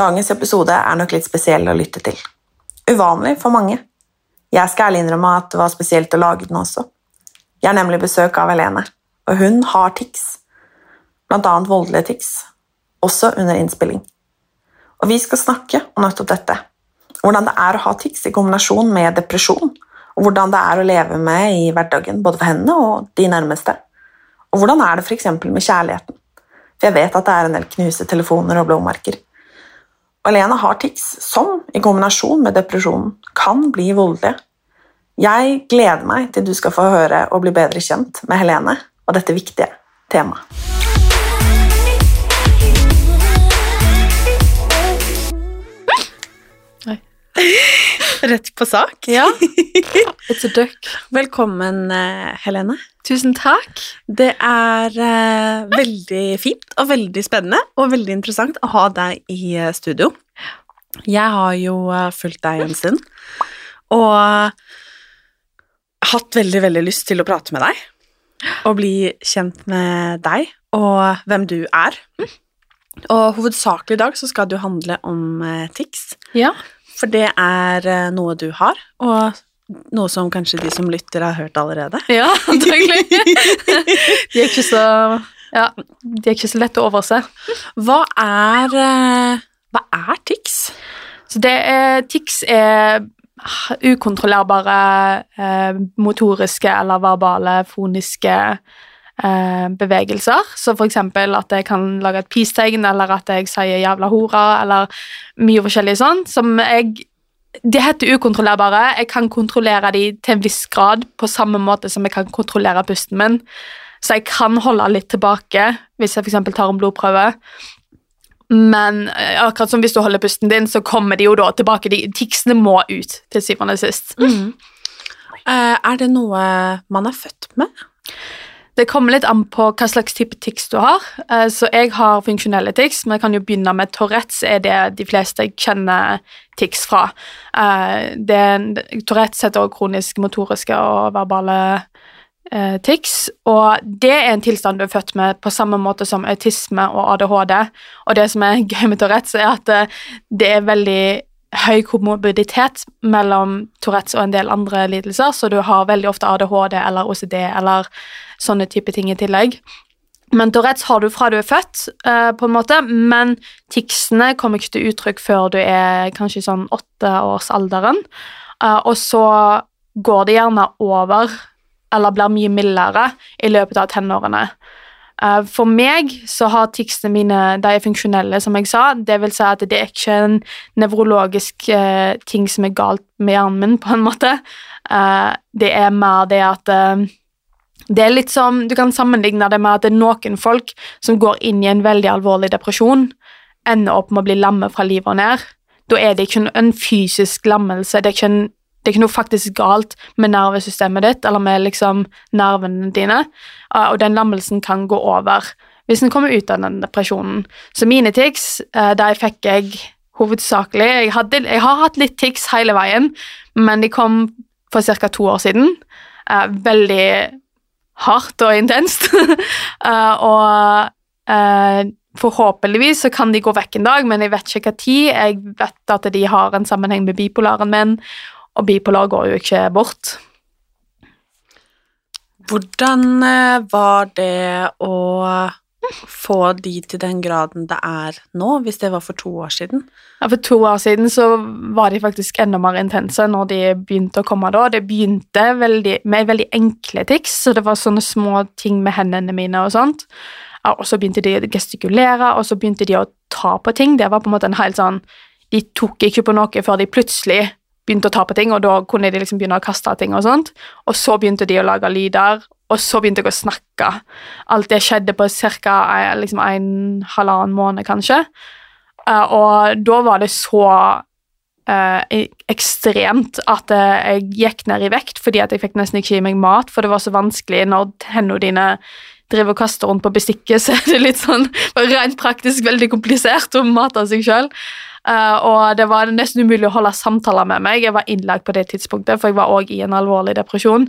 Dagens episode er nok litt spesiell å lytte til. Uvanlig for mange. Jeg skal ærlig innrømme at det var spesielt å lage den også. Jeg har nemlig besøk av Helene, og hun har tics. Blant annet voldelige tics. Også under innspilling. Og vi skal snakke om nettopp dette. Hvordan det er å ha tics i kombinasjon med depresjon, og hvordan det er å leve med i hverdagen, både for henne og de nærmeste. Og hvordan er det f.eks. med kjærligheten? For jeg vet at det er en del knuse telefoner og blåmerker. Og Helene har tics som, i kombinasjon med depresjonen, kan bli voldelige. Jeg gleder meg til du skal få høre og bli bedre kjent med Helene og dette viktige temaet. Rett på sak. Ja. It's a duck. Velkommen, eh, Helene. Tusen takk. Det er uh, veldig fint og veldig spennende og veldig interessant å ha deg i eh, studio. Jeg har jo fulgt deg en stund og hatt veldig, veldig lyst til å prate med deg og bli kjent med deg og hvem du er. Og hovedsakelig i dag så skal det jo handle om tics, Ja. For det er eh, noe du har, og noe som kanskje de som lytter har hørt allerede. Ja, antagelig. De er ikke så Ja, de er ikke så lette å overse. Hva er, eh, hva er tics? Så det er Tics er ukontrollerbare eh, motoriske eller verbale, foniske bevegelser. Så eksempel at jeg kan lage et peace-tegn, eller at jeg sier 'jævla hora', eller mye forskjellig sånn, som jeg De heter ukontrollerbare. Jeg kan kontrollere de til en viss grad, på samme måte som jeg kan kontrollere pusten min. Så jeg kan holde litt tilbake hvis jeg f.eks. tar en blodprøve. Men eh, akkurat som hvis du holder pusten din, så kommer de jo da tilbake. De, ticsene må ut til syvende og sist. Eh, er det noe man er født med? Det kommer litt an på hva slags type tics du har. Eh, Så jeg har funksjonelle tics, men jeg kan jo begynne med Tourettes, er det de fleste jeg kjenner tics fra. Eh, Det, Tourettes heter også kronisk motoriske og verbale eh, tics, og det er en tilstand du er født med på samme måte som autisme og ADHD. Og det som er gøy med Tourettes, er at det er veldig høy komorbiditet mellom Tourettes og en del andre lidelser, så du har veldig ofte ADHD eller OCD eller sånne type ting i tillegg. Men Tourettes har du fra du er født, eh, på en måte, men ticsene kommer ikke til uttrykk før du er kanskje sånn åtteårsalderen, uh, og så går det gjerne over, eller blir mye mildere, i løpet av tenårene. Eh, For meg så har ticsene mine, de er funksjonelle, som jeg sa. Det vil si at det er ikke en nevrologisk eh, ting som er galt med hjernen min, på en måte. Eh, det er mer det at eh, det er litt som, Du kan sammenligne det med at det er noen folk som går inn i en veldig alvorlig depresjon, ender opp med å bli lamme fra livet og ned. Da er det ikke en fysisk lammelse. Det er ikke, en, det er ikke noe faktisk galt med nervesystemet ditt eller med liksom nervene dine, eh, og den lammelsen kan gå over hvis en kommer ut av den depresjonen. Så mine tics, der de fikk jeg hovedsakelig jeg, hadde, jeg har hatt litt tics hele veien, men de kom for ca. to år siden. Eh, veldig hardt og intenst. Eh, og eh, forhåpentligvis så kan de gå vekk en dag, men jeg vet ikke hva tid. Jeg vet at de har en sammenheng med bipolaren min, og bipolar går jo ikke bort. Hvordan eh, var det å få de til den graden det er nå, hvis det var for to år siden? Ja, For to år siden så var de faktisk enda mer intense når de begynte å komme da. Det begynte veldig, med veldig enkle tics, så det var sånne små ting med hendene mine og sånt. Og så begynte de å gestikulere, og så begynte de å ta på ting. Det var på en måte en helt sånn De tok ikke på noe før de plutselig begynte å ta på ting, og da kunne de liksom begynne å kaste ting og sånt. Og så begynte de å lage lyder, og så begynte jeg å snakke. Alt det skjedde på ca. Liksom en halvannen måned, kanskje. Uh, og da var det så Eh, ekstremt at eh, jeg gikk ned i vekt fordi at jeg fikk nesten ikke i meg mat, for det var så vanskelig når hendene dine driver og kaster rundt på bestikket, så er det litt sånn rent praktisk veldig komplisert å mate seg sjøl. Uh, og det var nesten umulig å holde samtaler med meg. Jeg var innlagt på det tidspunktet, for jeg var òg i en alvorlig depresjon.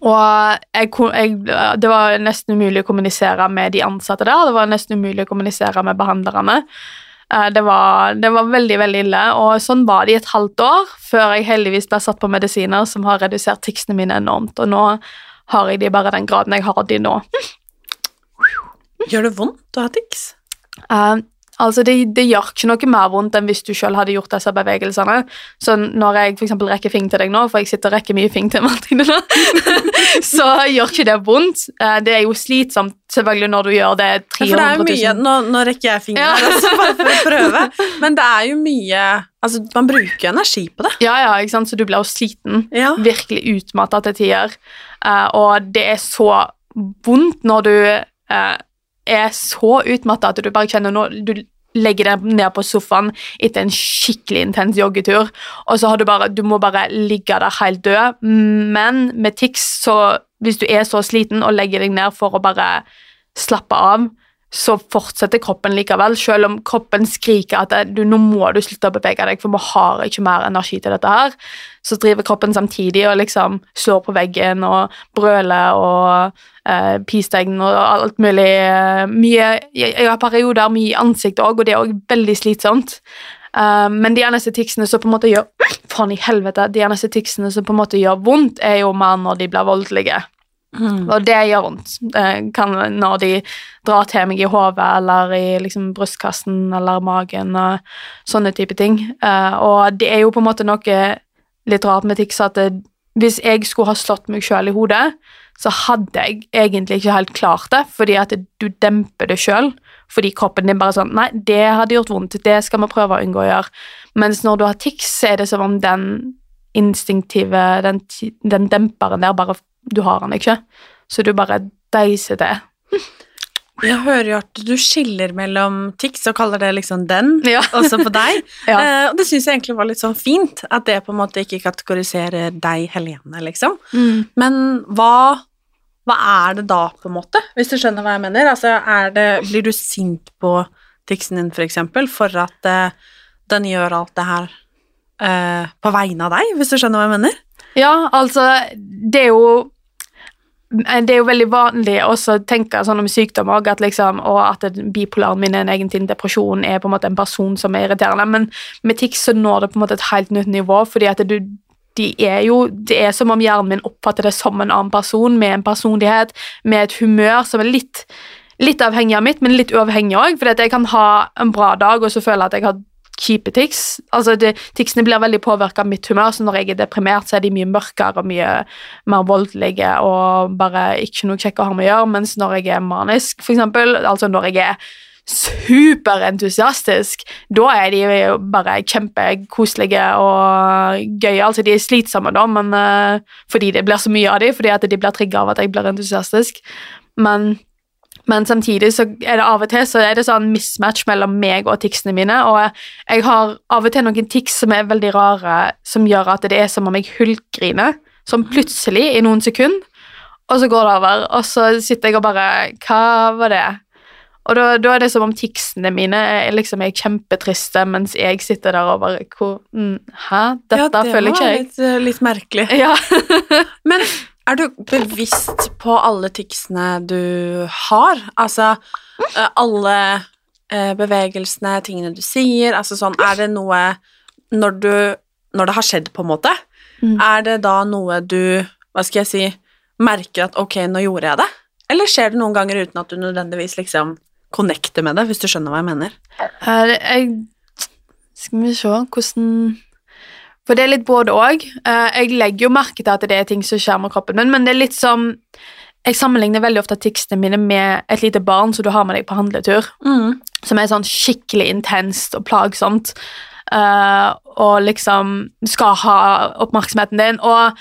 Og jeg, jeg, det var nesten umulig å kommunisere med de ansatte der. Det var nesten umulig å kommunisere med behandlerne. Uh, det, var, det var, veldig veldig ille, og sånn var det i et halvt år før jeg heldigvis ble satt på medisiner som har redusert ticsene mine enormt. Og nå har jeg de bare den graden jeg har de nå. Gjør det vondt å ha tics? Uh, Altså, det, det, gjør ikke noe mer vondt enn hvis du selv hadde gjort disse bevegelsene. Så når jeg eksempel rekker fing til deg nå, for jeg sitter og rekker mye fing til Martine nå, så gjør ikke det vondt. Eh, det er jo slitsomt selvfølgelig når du gjør det 300 000. For det er mye, nå, nå rekker jeg fingeren ja. altså, bare for å prøve, men det er jo mye Altså, man bruker energi på det. Ja, ja, ikke sant, så du blir jo sliten. Ja. Virkelig utmatta til tider. Uh, og det er så vondt når du uh, er så utmatta at du bare kjenner noe Du legger deg ned på sofaen etter en skikkelig intens joggetur, og så har du bare Du må bare ligge der helt død. Men med tics, så Hvis du er så sliten og legger deg ned for å bare slappe av, så fortsetter kroppen likevel, selv om kroppen skriker at du, nå må du slutte å bevege deg, for vi har ikke mer energi til dette her. Så driver kroppen samtidig og liksom slår på veggen og brøler og eh, pistegn og alt mulig. Eh, mye, jeg har perioder mye i ansiktet òg, og det er òg veldig slitsomt. Uh, men de eneste ticsene som på en måte gjør Faen i helvete, de eneste ticsene som på en måte gjør vondt, er jo mer når de blir voldelige. Mm. Og det gjør vondt kan, når de drar til meg i hodet eller i liksom, brystkassen eller magen og sånne type ting. Uh, og det er jo på en måte noe litt rart med tics at det, hvis jeg skulle ha slått meg sjøl i hodet, så hadde jeg egentlig ikke helt klart det, fordi at du demper det sjøl. Fordi kroppen din bare sånn Nei, det hadde gjort vondt, det skal vi prøve å unngå å gjøre. Mens når du har tics, så er det som om den instinktive, den, den demperen der bare du har den ikke, så du bare deiser det. Jeg hører jo at du skiller mellom tics og kaller det liksom den, ja. også på deg. ja. uh, og det syns jeg egentlig var litt sånn fint, at det på en måte ikke kategoriserer deg, Helene, liksom. Mm. Men hva, hva er det da, på en måte, hvis du skjønner hva jeg mener? Altså, er det Blir du sint på ticsen din, for eksempel, for at uh, den gjør alt det her uh, på vegne av deg, hvis du skjønner hva jeg mener? Ja, altså, det er jo det er jo veldig vanlig også å tenke sånn om sykdom også, at, liksom, og at bipolaren min er en egentlig depresjon er på en måte en person som er irriterende, men med TIX så når det på en måte et helt nytt nivå, fordi at du, de er jo, det er som om hjernen min oppfatter det som en annen person, med en personlighet, med et humør som er litt, litt avhengig av mitt, men litt uavhengig òg. For jeg kan ha en bra dag og så føle at jeg har kjipe tics. Altså, det, ticsene blir veldig påvirka av mitt humør, så når jeg er deprimert, så er de mye mørkere og mye mer voldelige og bare ikke noe kjekke å ha med å gjøre, mens når jeg er manisk, for eksempel, altså når jeg er superentusiastisk, da er de jo bare kjempekoselige og gøye. Altså, de er slitsomme, da, men uh, fordi det blir så mye av dem, fordi at de blir trigga av at jeg blir entusiastisk. Men men samtidig så er det av og til så er det sånn mismatch mellom meg og ticsene mine. Og jeg har av og til noen tics som er veldig rare, som gjør at det er som om jeg hulkgriner. Sånn plutselig, i noen sekunder, og så går det over. Og så sitter jeg og bare Hva var det? Og da, da er det som om ticsene mine er, liksom, er kjempetriste, mens jeg sitter der og bare hvor, mm, Hæ? Dette ja, det føler ikke jeg. Ja, Det var litt merkelig. Ja. Men er du bevisst på alle ticsene du har? Altså eh, alle eh, bevegelsene, tingene du sier, altså sånn Er det noe Når du Når det har skjedd, på en måte, mm. er det da noe du Hva skal jeg si merker at ok, nå gjorde jeg det? Eller skjer det noen ganger uten at du nødvendigvis liksom connecter med det, hvis du skjønner hva jeg mener? Her, jeg Skal vi se hvordan For det er litt både òg. jeg legger jo merke til at det er ting som skjer med kroppen min, men det er litt som Jeg sammenligner veldig ofte tekstene mine med et lite barn som du har med deg på handletur. Som er sånn skikkelig intenst og plagsomt. eh, og liksom skal ha oppmerksomheten din. Og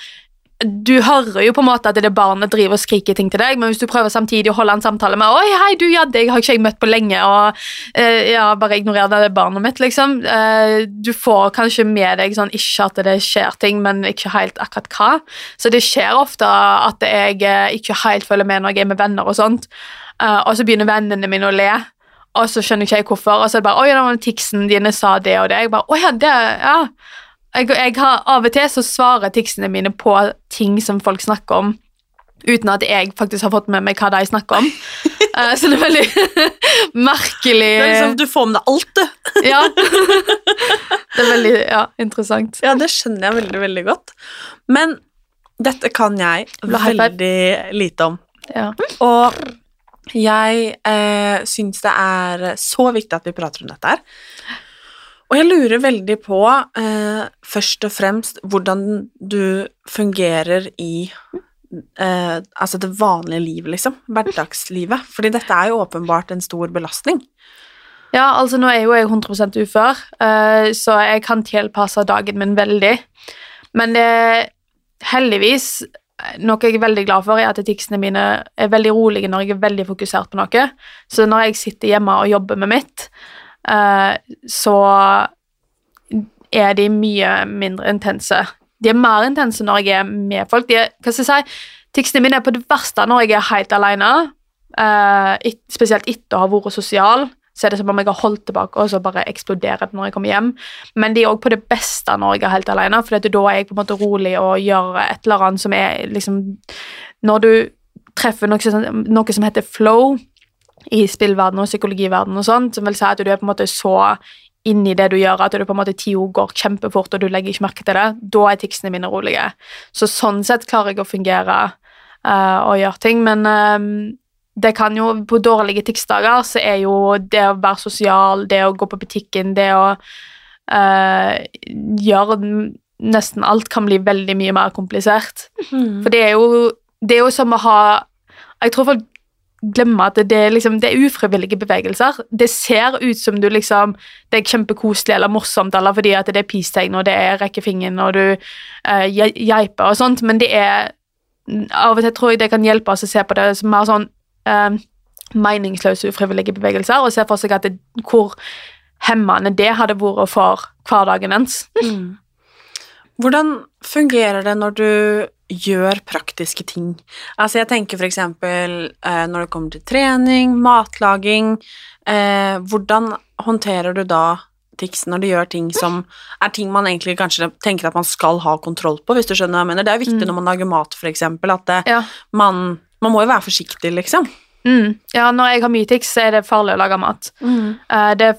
du hører jo på en måte at det er barnet driver og skriker ting til deg, men hvis du prøver samtidig å holde en samtale med Oi, hei, du, ja, deg har ikke jeg møtt på lenge, og uh, ja, bare ignorer det, det er barnet mitt, liksom. Uh, du får kanskje med deg sånn ikke at det skjer ting, men ikke helt akkurat hva. Så det skjer ofte at jeg eh, ikke helt følger med når jeg er med venner og sånt, og så begynner vennene mine å le. Og så skjønner ikke jeg hvorfor. Og så er det bare 'Oi, den tiksen dine sa det og det.' Jeg bare 'Å ja, det Ja'. Jeg, jeg har, av og til så svarer ticsene mine på ting som folk snakker om, uten at jeg faktisk har fått med meg hva de snakker om. uh, så det er veldig merkelig Det er liksom, du får med deg alt, du. Ja. det er veldig ja, interessant. Ja, det skjønner jeg veldig, veldig godt. Men dette kan jeg veldig lite om. Ja. Og jeg eh, syns det er så viktig at vi prater om dette her. Og jeg lurer veldig på, eh, først og fremst, hvordan du fungerer i eh, altså det vanlige livet, liksom. Hverdagslivet. Fordi dette er jo åpenbart en stor belastning. Ja, altså nå er jo jeg 100 ufør, eh, så jeg kan tilpasse dagen min veldig. Men det heldigvis noe jeg er veldig glad for, er at ticsene mine er veldig rolige når jeg er veldig fokusert på noe. Så når jeg sitter hjemme og jobber med mitt, eh, så er de mye mindre intense. De er mer intense når jeg er med folk. Er, hva skal jeg si, Ticsene mine er på det verste når jeg er helt alene, eh, et- spesielt etter å ha vært sosial. Så er det som om jeg har holdt tilbake, og så bare eksploderer det når jeg kommer hjem. Men de er òg på det beste når jeg er helt alene, for da er jeg på en måte rolig og gjør et eller annet som er liksom Når du treffer noe, noe som heter flow i spillverdenen og psykologiverdenen og sånt, som vil si at du er på en måte så inni det du gjør, at du på en måte tida går kjempefort, og du legger ikke merke til det, da er ticsene mine rolige. Så sånn sett klarer jeg å fungere uh, og gjøre ting, men eh, det kan jo, på dårlige ticsdager så er jo det å være sosial, det å gå på butikken, det å eh, gjøre nesten alt kan bli veldig mye mer komplisert. For det er jo, det er jo som å ha Jeg tror folk glemmer at det er, liksom, det er ufrivillige bevegelser. Det ser ut som du liksom Det er kjempekoselig eller morsomt, eller fordi at det er peace-tegn, og det er rekke fingeren, og du uh, geiper og sånt, men det er Av og til tror jeg det kan hjelpe oss å se på det som mer sånn uh, meningsløse, ufrivillige bevegelser, og se for seg at det, hvor hemmende det hadde vært for hverdagen ens. Hvordan fungerer det når du gjør praktiske ting? Altså, jeg tenker eksempel eh, når det kommer til trening, matlaging, eh, hvordan håndterer du da tics når du gjør ting som er ting man egentlig kanskje tenker at man skal ha kontroll på, hvis du skjønner hva jeg mener. Det er viktig når man lager mat, for eksempel, at det, Ja. man, man må jo være forsiktig, liksom. Mm. ja, når jeg har mye tics, så er det farlig å lage mat. Eh, det,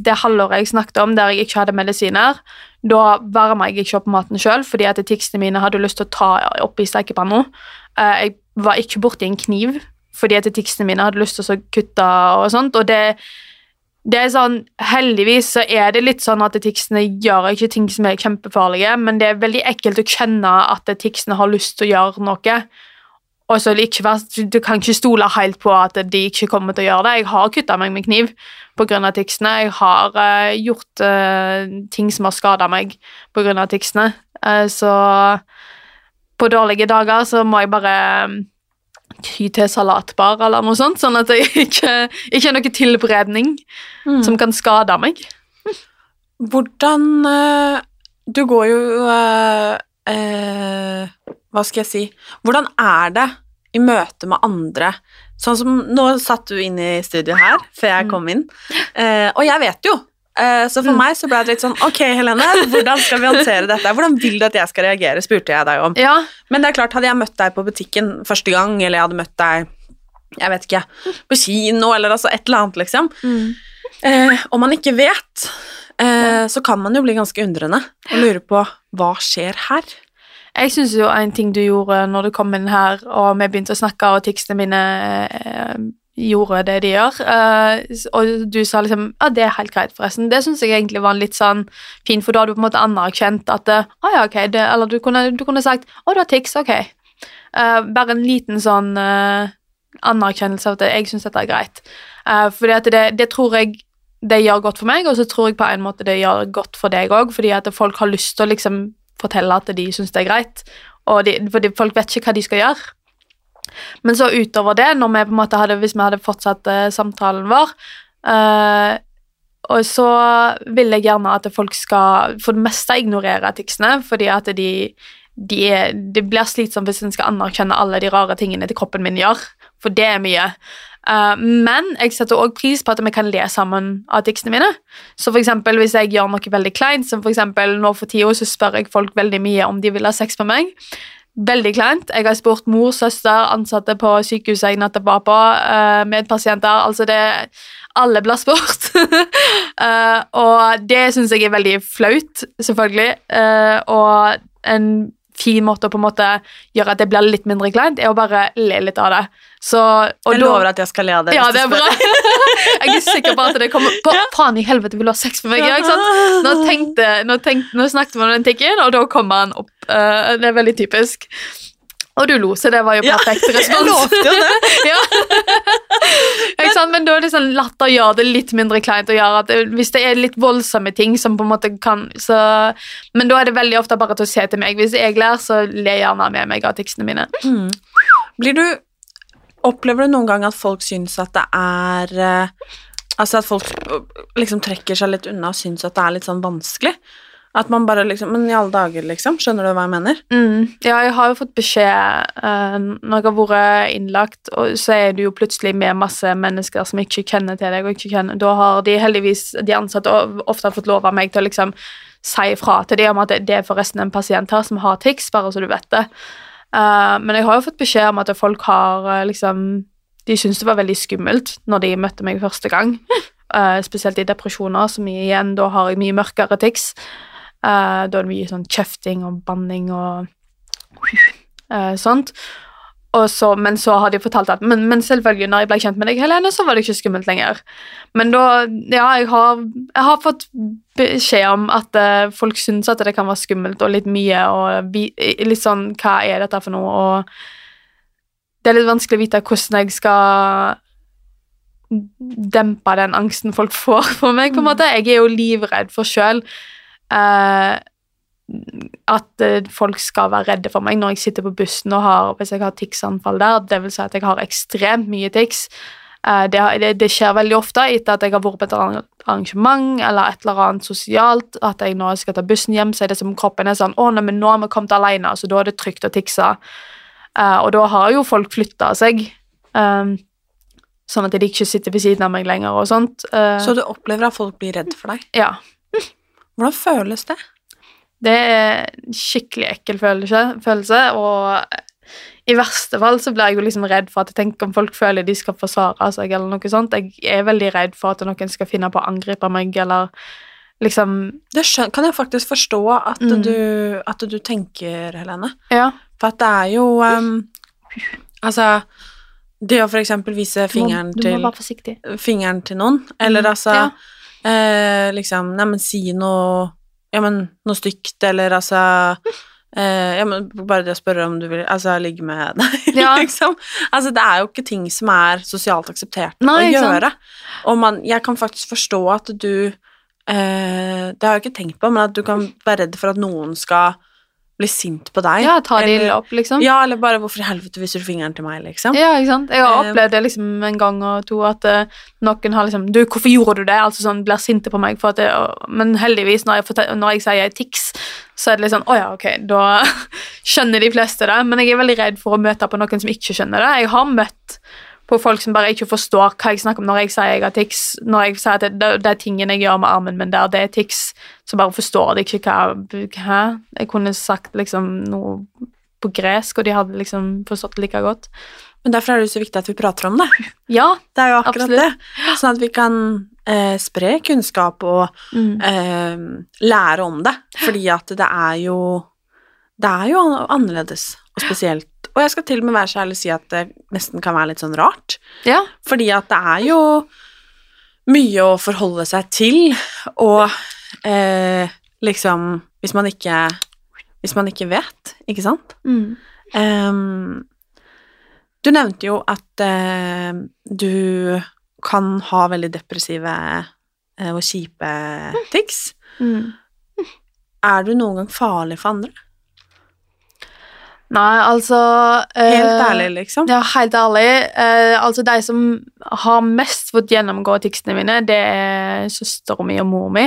det halvåret jeg snakket om, der jeg ikke hadde medisiner, da varma jeg ikke opp maten sjøl, fordi at ticsene mine hadde lyst til å ta oppi stekepanna. Eh, jeg var ikke borti en kniv, fordi at ticsene mine hadde lyst til å kutte og sånt. Og det, det er sånn, Heldigvis så er det litt sånn at ticsene gjør ikke ting som er kjempefarlige, men det er veldig ekkelt å kjenne at ticsene har lyst til å gjøre noe. Og så ikke være, Du kan ikke stole helt på at de ikke kommer til å gjøre det. Jeg har kutta meg med kniv pga. ticsene. Jeg har uh, gjort uh, ting som har skada meg pga. ticsene. Uh, så på dårlige dager så må jeg bare ty til salatbar eller noe sånt, sånn at jeg ikke, ikke er noe tilberedning som kan skade meg. Hvordan Du går jo eh, Hva skal jeg si Hvordan er det i møte med andre? Sånn som Nå satt du inn i studio her før jeg kom inn, eh, og jeg vet jo. Eh, så for meg så ble det litt sånn Ok, Helene, hvordan skal vi håndtere dette? Hvordan vil du at jeg skal reagere? spurte jeg deg om. Ja, Men det er klart, hadde jeg møtt deg på butikken første gang, eller jeg hadde møtt deg jeg vet ikke, på kino, eller altså et eller annet, liksom. Eh, om man ikke vet, eh, så kan man jo bli ganske undrende og lure på hva skjer her. Jeg syns jo en ting du gjorde når du kom inn her, og vi begynte å snakke, og tekstene mine eh, gjorde det de gjør, eh, og du sa liksom Ja, det er helt greit, forresten. Det syns jeg egentlig var litt sånn fint, for da hadde du på en måte anerkjent at Å ah, ja, ok, det, Eller du kunne, du kunne sagt Å, du har tics, ok. Eh, bare en liten sånn eh, anerkjennelse av at jeg syns dette er greit. Uh, fordi at det, det, tror jeg det gjør godt for meg, og så tror jeg på en måte det gjør godt for deg òg, fordi at folk har lyst til å liksom fortelle at de syns det er greit, og de, fordi folk vet ikke hva de skal gjøre. Men så utover det, vi hadde, hvis vi hadde fortsatt uh, samtalen vår uh, og så vil jeg gjerne at folk skal for det meste ignorere ticsene, fordi at de, de, det blir slitsomt hvis en skal anerkjenne alle de rare tingene til kroppen min gjør for det er mye. Uh, men jeg setter også pris på at vi kan le sammen av tekstene mine. Så for eksempel, Hvis jeg gjør noe veldig kleint, som for eksempel nå for tida, så spør jeg folk veldig mye om de vil ha sex med meg. Veldig kleint. Jeg har spurt mor, søster, ansatte på sykehuset jeg nettopp var på, uh, medpasienter. Altså det Alle blir spurt. uh, og det syns jeg er veldig flaut, selvfølgelig. og en fin måte å på en måte gjøre at det blir litt mindre kleint, er å bare le litt av det. Så, jeg lover at jeg skal le av det. Ja, det er bra. jeg er sikker på at det kommer på, Faen i helvete, vil du ha sex med meg? Ja, ikke sant? Nå, tenkte, nå, tenkte, nå snakket vi om den tikken, og da kommer han opp. Uh, det er veldig typisk. Og du lo, så det var jo perfekt ja, respons. Jeg lovte jo det. ja. Men da er det sånn latter gjør det litt mindre kleint å gjøre. At hvis det er litt voldsomme ting som på en måte kan så, Men da er det veldig ofte bare til å se til meg. Hvis jeg ler, så ler gjerne med meg av tekstene mine. Mm. Blir du Opplever du noen gang at folk syns at det er uh, Altså at folk liksom trekker seg litt unna og syns at det er litt sånn vanskelig? At man bare liksom Men i alle dager, liksom. Skjønner du hva jeg mener? Mm. Ja, jeg har jo fått beskjed uh, når jeg har vært innlagt, og så er du jo plutselig med masse mennesker som ikke kjenner til deg, og ikke kjenner Da har de heldigvis, de ansatte, ofte fått lov av meg til å liksom si ifra til dem om at det er forresten en pasient her som har tics, bare så du vet det. Uh, men jeg har jo fått beskjed om at folk har uh, liksom De syntes det var veldig skummelt når de møtte meg første gang. spesielt i depresjoner, som igjen da har mye mørkere tics. Uh, da er det mye sånn kjefting og banning og uh, sånt. Og så, men så har de fortalt at men, men, selvfølgelig, når jeg ble kjent med deg, Helene, så var det ikke skummelt lenger. Men da Ja, jeg har, jeg har fått beskjed om at uh, folk syns at det kan være skummelt og litt mye, og vi, litt sånn Hva er dette for noe? Og det er litt vanskelig å vite hvordan jeg skal dempe den angsten folk får for meg, på en måte. Jeg er jo livredd for sjøl uh, at uh, folk skal være redde for meg når jeg sitter på bussen og har, hvis jeg har ticsanfall der. Det vil si at jeg har ekstremt mye tics. Uh, det, det, det, skjer veldig ofte etter at jeg har vært på et arrangement eller et eller annet sosialt, at jeg nå skal ta bussen hjem, så er det som kroppen er sånn 'Å, nei, men nå har vi kommet alene', så da er det trygt å ticse. og da har jo folk flytta seg. Um, sånn at de ikke sitter ved siden av meg lenger og sånt. så du opplever at folk blir redd for deg? Ja. Hvordan føles det? Det er en skikkelig ekkel følelse, følelse, og i verste fall så blir jeg jo liksom redd for at jeg tenker om folk føler de skal forsvare seg, eller noe sånt. Jeg er veldig redd for at noen skal finne på å angripe meg, eller liksom Det kan jeg faktisk forstå at, mm. du, at, du, tenker, Helene. Ja. For at det er jo um, Altså det å for eksempel vise fingeren, til, fingeren til noen, eller mm. altså ja eh, liksom Neimen, si noe Ja, men noe stygt, eller altså eh, ja, men Bare det å spørre om du vil altså, ligge med deg, ja. liksom. Altså, det er jo ikke ting som er sosialt akseptert Nei, å gjøre. Og man, jeg kan faktisk forstå at du eh, Det har jeg ikke tenkt på, men at du kan være redd for at noen skal blir sint på deg. Ja, ta det opp, liksom. Ja, eller bare 'hvorfor i helvete viser du fingeren til meg', liksom. Ja, ikke sant. Jeg har eh, opplevd det liksom en gang og to, at uh, noen har liksom 'Du, hvorfor gjorde du det?' Altså sånn, blir sinte på meg for at det, og, Men heldigvis, når jeg, fortel, når jeg sier tics, så er det litt sånn 'Å ja, ok', da skjønner de fleste det. Men jeg er veldig redd for å møte på noen som ikke skjønner det. Jeg har møtt på folk som bare ikke forstår hva jeg snakker om når jeg sier jeg har tics. Når jeg sier at det, det, det er tingen jeg gjør med armen min der, det er tics, så bare forstår de ikke hva Hæ? Jeg kunne sagt liksom noe på gresk, og de hadde liksom forstått det like godt. Men derfor er det jo så viktig at vi prater om det. Ja, Det er jo akkurat absolutt. det. Sånn at vi kan eh, spre kunnskap og mm. eh, lære om det. Fordi at det er jo Det er jo annerledes og spesielt. Og jeg skal til og med være så ærlig og si at det nesten kan være litt sånn rart. Ja. Fordi at det er jo mye å forholde seg til, og eh, liksom Hvis man ikke Hvis man ikke vet, ikke sant? Mm. Um, du nevnte jo at eh, du kan ha veldig depressive eh, og kjipe tics. Mm. Er du noen gang farlig for andre? Nei, altså Helt eh, ærlig, liksom. Ja, helt ærlig. Eh, altså, de som har mest fått gjennomgå ticsene mine, det er søstera mi og mor mi.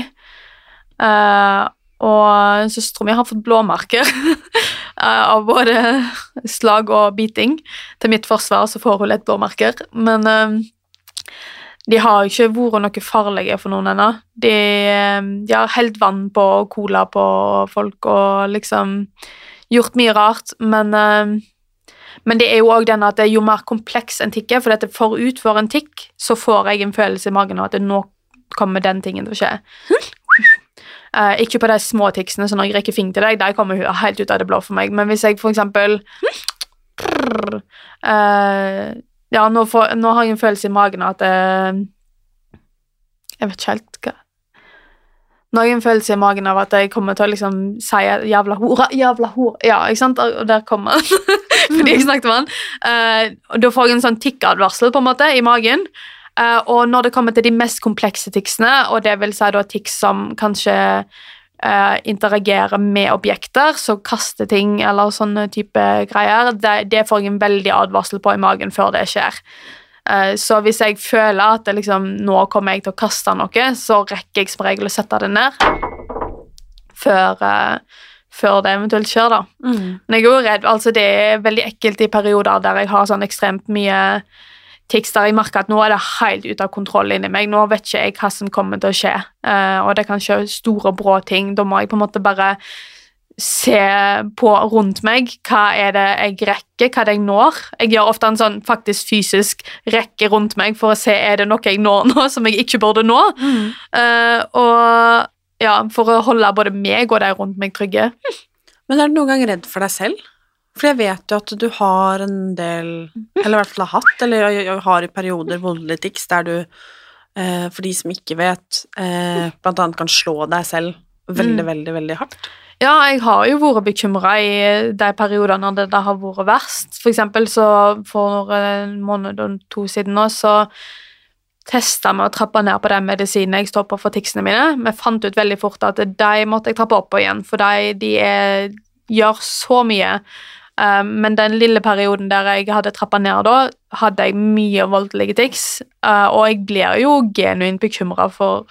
Eh, og søstera mi har fått blåmerker av både slag og biting. Til mitt forsvar så får hun litt blåmerker, men de har ikke vært noe farlige for noen ennå. De, de har helt vann på og cola på folk og liksom gjort mye rart, men eh, men det er jo òg den at det er jo mer kompleks enn tikk er, for dette forut for en tikk, så får jeg en følelse i magen av at det nå kommer den tingen til å skje. Uh, ikke på de små ticsene, så når jeg rekker fingeren til deg, der kommer hun helt ut av det blå for meg, men hvis jeg for eksempel uh, Ja, nå, får, nå har jeg en følelse i magen av at uh, Jeg vet ikke helt hva nå har jeg en følelse i magen av at jeg kommer til å liksom si 'jævla hore', 'jævla hore', ja, ikke sant? Og der kommer han. Fordi jeg snakket med han. Uh, da får jeg en sånn tikkadvarsel på en måte i magen. Uh, og når det kommer til de mest komplekse ticsene, og det vil si da tics som kanskje uh, interagerer med objekter, så kaster ting eller sånne type greier, det, det får jeg en veldig advarsel på i magen før det skjer. Eh, Så hvis jeg føler at liksom, nå kommer jeg til å kaste noe, så rekker jeg som regel å sette det ned før, eh, før det eventuelt skjer, da. Men jeg er jo redd, altså det er veldig ekkelt i perioder der jeg har sånn ekstremt mye tics der jeg merker at nå er det helt ute av kontroll inni meg. Nå vet ikke jeg hva som kommer til å skje, eh, og det kan skje store, brå ting. Da må jeg på en måte bare se på rundt meg. Hva er det jeg rekker? Hva er det jeg når? Jeg gjør ofte en sånn faktisk fysisk rekke rundt meg for å se er det noe jeg når nå som jeg ikke burde nå. Eh, og ja, for å holde både meg og de rundt meg trygge. Men er du noen gang redd for deg selv? For jeg vet jo at du har en del, eller i hvert fall har hatt, eller har i perioder voldelig tics der du, eh, for de som ikke vet, eh, blant annet kan slå deg selv veldig, veldig, veldig hardt. Ja, jeg har jo vært bekymra i de periodene det, det har vært verst. For eksempel så for en måned og to siden nå, så testa vi å trappe ned på den medisinen jeg står på for ticsene mine. Vi fant ut veldig fort at de måtte jeg trappe opp på igjen, for de, de er, gjør så mye. Um, men den lille perioden der jeg hadde trappa ned da, hadde jeg mye voldelige tics, uh, og jeg blir jo genuint bekymra for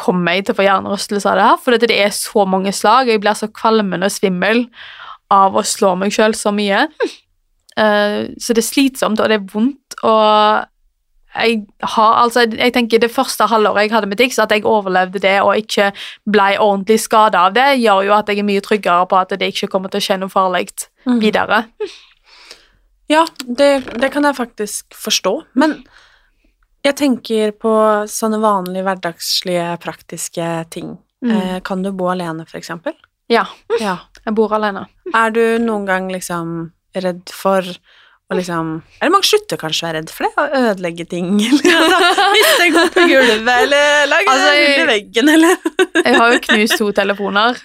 kommer jeg til å få hjernerystelse av det her, for det er så mange slag. Jeg blir så kvalmende og svimmel av å slå meg sjøl så mye. Uh, så det er slitsomt, og det er vondt, og jeg har altså Jeg tenker det første halvåret jeg hadde med TIX, at jeg overlevde det og ikke ble ordentlig skada av det, gjør jo at jeg er mye tryggere på at det ikke kommer til å skje noe farlig videre. Ja, det, det kan jeg faktisk forstå, men jeg tenker på sånne vanlige hverdagslige, praktiske ting. Mm. Eh, kan du bo alene, for eksempel? Ja, Ja. jeg bor alene. Er du noen gang liksom redd for å liksom Eller mange slutter kanskje å være redd for det, å ødelegge ting, eller miste en kopp på gulvet, eller lage Altså, jeg- hull i veggen, eller Jeg har jo knust to telefoner.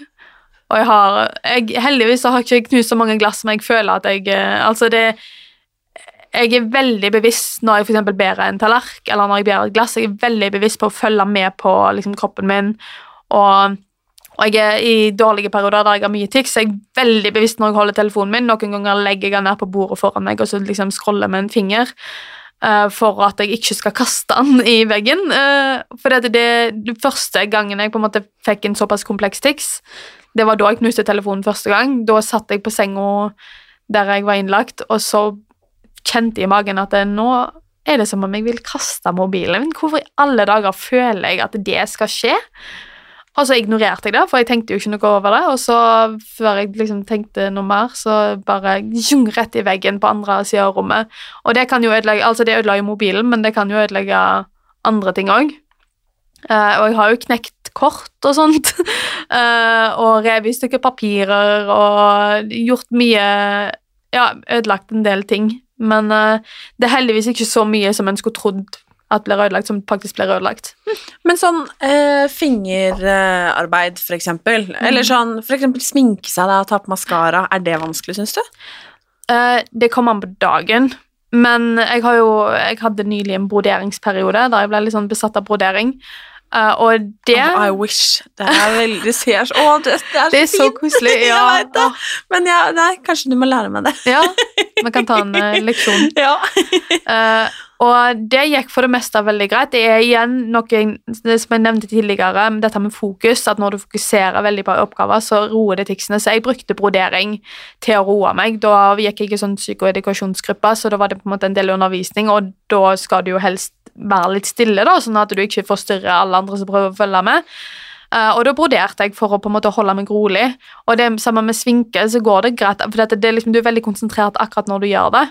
Og jeg har jeg, Heldigvis har jeg ikke knust så mange glass som jeg føler at jeg eh, Altså, det Jeg er veldig bevisst når jeg f.eks. bærer en tallerken eller når jeg bærer et glass. Jeg er veldig bevisst på å følge med på liksom, kroppen min. Og, og jeg er i dårlige perioder der jeg har mye tics. Jeg er veldig bevisst når jeg holder telefonen min. Noen ganger legger jeg den ned på bordet foran meg og så liksom scroller med en finger. eh, for at jeg ikke skal kaste den i veggen. Uh, for det, det, det første gangen jeg på en måte fikk en såpass kompleks tics, det var da jeg knuste telefonen første gang. Da satt jeg på senga der jeg var innlagt, og så kjente i magen at nå er det som om jeg vil kaste mobilen min. Hvorfor i alle dager føler jeg at det skal skje? Og så ignorerte jeg det, for jeg tenkte jo ikke noe over det. Og så, før jeg liksom tenkte noe mer, så bare jung, rett i veggen på andre sida av rommet. Og det kan jo ødelegge Altså, det ødela jo mobilen, men det kan jo ødelegge andre ting òg. og jeg har jo knekt kort og sånt. Uh, og revet i stykker papirer og gjort mye Ja, ødelagt en del ting. Men uh, det er heldigvis ikke så mye som en skulle trodd at blir ødelagt, som faktisk blir ødelagt. Men sånn eh, fingerarbeid, for eksempel, eller sånn for eksempel sminke seg da, ta på maskara, er det vanskelig, syns du? Eh, det kommer an på dagen. Men jeg, har jo, jeg hadde nylig en broderingsperiode der jeg ble litt sånn besatt av brodering. Eh, og det Oh, I wish. Det er veldig ser Å, det, det er så Det er så koselig, ja. jeg vet det. Men ja, nei, kanskje du må lære meg det. Ja, vi kan ta en uh, leksjon. Ja. uh, og det gikk for det meste veldig greit. Det er igjen noe som jeg nevnte tidligere, dette med fokus, at når du fokuserer veldig på oppgaver, så roer det ticsene. Så jeg brukte brodering til å roe meg. Da gikk jeg i sånn psykoedukasjonsgruppe, så da var det på en måte en del undervisning, og da skal du jo helst være litt stille, da, sånn at du ikke forstyrrer alle andre som prøver å følge med. Uh, og da broderte jeg for å på en måte holde meg rolig. Og det sammen med svinke så går det greit, for det er liksom, du er veldig konsentrert akkurat når du gjør det.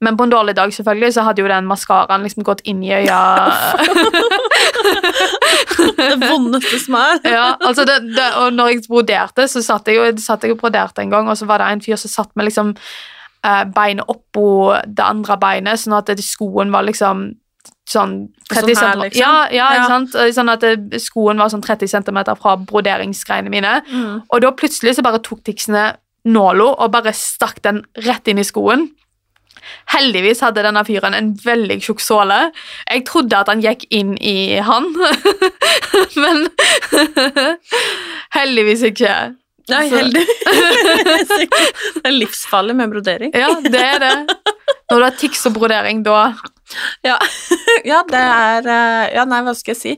Men på en dårlig dag selvfølgelig, så hadde jo den maskaraen liksom gått inn i øya. Det vondeste som er. ja, altså det, det, og når jeg broderte, så satt jeg, satt jeg og broderte en gang, og så var det en fyr som satt med liksom eh, beinet oppå det andre beinet, sånn at det, skoen var liksom sånn 30 Sånn her, liksom? Ja, ja, Ja. sant? Eh, Sånn at skoen var sånn 30 cm fra broderingsgreiene mine. Mm. Og da plutselig så bare tok ticsene nåla og bare stakk den rett inn i skoen. Heldigvis hadde denne fyren en veldig tjukk såle. Jeg trodde at han gikk inn i han, men heldigvis ikke. Nei, Så- heldigvis ikke. Det er livsfarlig med brodering. Ja, det er det. Når du har tics og brodering, da Ja, ja det er eh, Ja, nei, hva skal jeg si?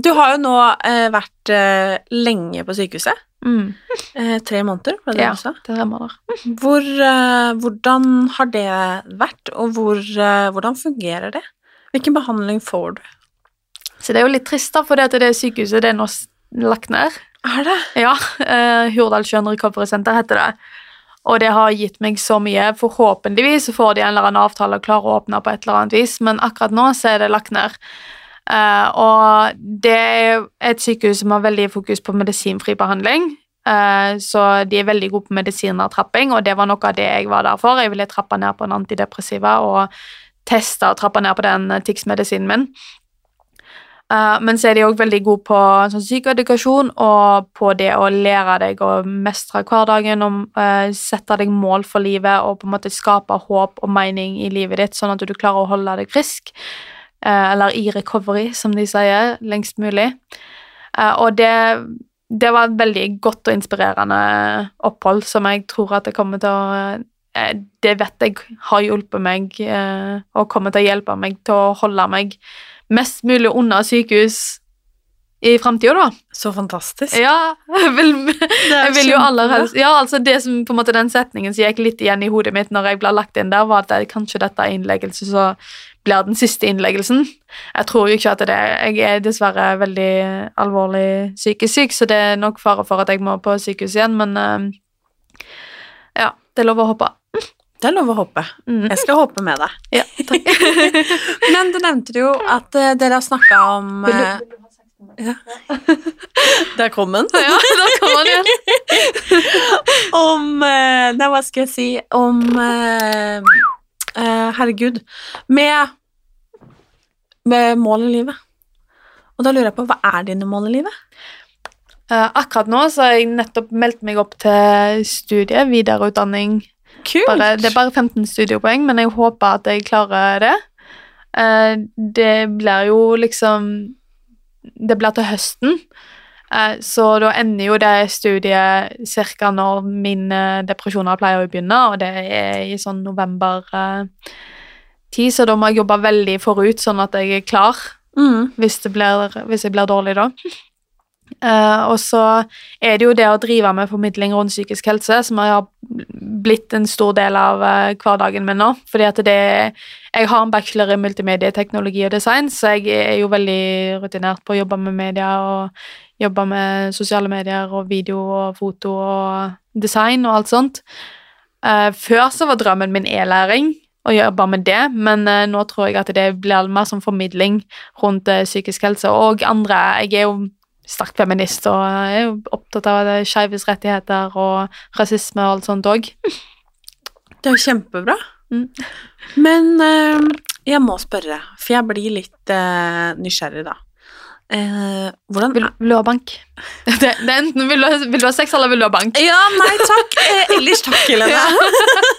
Du har jo nå eh, vært eh, lenge på sykehuset. mm, Eh, tre måneder, var det det Ja, du sa? det remmer der. Hvor, eh, hvordan har det vært, og hvor, eh, hvordan fungerer det? Hvilken behandling får du? Så det er jo litt trist, da, for det, det sykehuset det er nå lagt ned. Er det? Ja, eh, Hurdalssjøen Recovery Center heter det. Og det har gitt meg så mye. Forhåpentligvis så får de en eller annen avtale og klarer å åpne på et eller annet vis, men akkurat nå så er det lagt ned. Uh, og det er et sykehus som har veldig fokus på medisinfri behandling. Uh, så de er veldig gode på medisinertrapping, og det var noe av det jeg var der for. Jeg ville trappe ned på en antidepressiva og teste og trappe ned på den eh, TIX-medisinen min. Eh, men så er de òg veldig gode på sånn psykoedukasjon og på det å lære deg å mestre hverdagen og uh, sette deg mål for livet og på en måte skape håp og mening i livet ditt, sånn at du klarer å holde deg frisk. eh, eller i recovery, som de sier, lengst mulig. Og det, det var et veldig godt og inspirerende opphold som jeg tror at det kommer til å Det vet jeg har hjulpet meg og kommer til å hjelpe meg til å holde meg mest mulig unna sykehus i framtida, da. Så fantastisk. Ja, jeg vil, jeg vil jo aller helst Ja, altså det som på en måte den setningen som gikk litt igjen i hodet mitt når jeg ble lagt inn der, var at det, kanskje dette er innleggelse så blir den siste innleggelsen. Jeg tror jo ikke at det er Jeg er dessverre veldig alvorlig psykisk syk, så det er nok fare for at jeg må på sykehus igjen, men eh, ja, det er lov å håpe. Det er lov å håpe. Mm. Jeg skal håpe med deg. Ja, takk. Men du nevnte jo at eh, dere har snakka om Vil du- eh, ja. Der kom den. ja, da kom man igjen. om eh, Nei, hva skal jeg si Om Herregud. Med, med mål i livet. Og da lurer jeg på, hva er dine mål i livet? Akkurat nå så har jeg nettopp meldt meg opp til studie, videreutdanning. Kult! Bare, det er bare 15 studiepoeng, men jeg håper at jeg klarer det. Eh, det blir jo liksom Det blir til høsten, eh, så da ender jo det studiet ca. når mine depresjoner pleier å begynne, og det er i sånn november-tid, så da må jeg jobbe veldig forut, sånn at jeg er klar Mm. hvis, det blir, hvis jeg blir dårlig da. Eh, og så er det jo det å drive med formidling rundt psykisk helse som har blitt en stor del av eh, hverdagen min nå. Fordi at det Jeg har en bachelor i multimedieteknologi og design, så jeg er jo veldig rutinert på å jobbe med media og jobbe med sosiale medier og video og foto og design og alt sånt. Eh, før så var drømmen min e-læring å jobbe med det, men nå tror jeg at det blir mer som formidling rundt psykisk helse og andre Jeg er jo sterk feminist og er jo opptatt av skeives rettigheter og rasisme og alt sånt òg. Det er jo kjempebra. Mm. Men eh, jeg må spørre, for jeg blir litt eh, nysgjerrig da. Eh, hvordan Vil, vil du ha bank? Det, det er enten vil du, vil du ha sex, eller vil du ha bank? Ja, nei takk. Eh, ellers takk, Helene.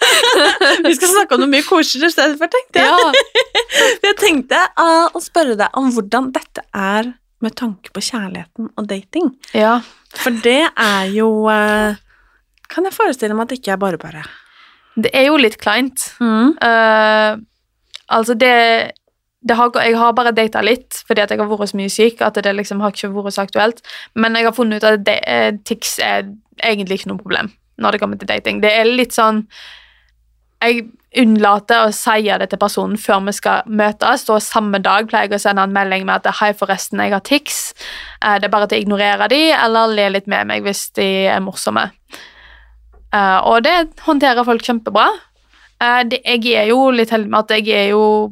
Vi skal snakke om noe mye koseligere i stedet for, tenkte jeg. Ja. Jeg tenkte uh, å spørre deg om hvordan dette er med tanke på kjærligheten og dating. ja. For det er jo eh, Kan jeg forestille meg at det ikke er bare bare. Det er jo litt kleint. Eh, altså, det, det har, Jeg har bare data litt fordi at jeg har vært så mye syk at det liksom har ikke vært så aktuelt. Men jeg har funnet ut at det, eh, tics er egentlig ikke noe problem når det kommer til dating. Det er litt sånn Jeg unnlater å si det til personen før vi skal møtes, og samme dag pleier jeg å sende en melding med at 'hei, forresten, jeg har tics'. Eh, det er bare til å ignorere de, eller le litt med meg hvis de er morsomme. Eh, og det håndterer folk kjempebra. Eh, jeg er jo litt heldig med at jeg er jo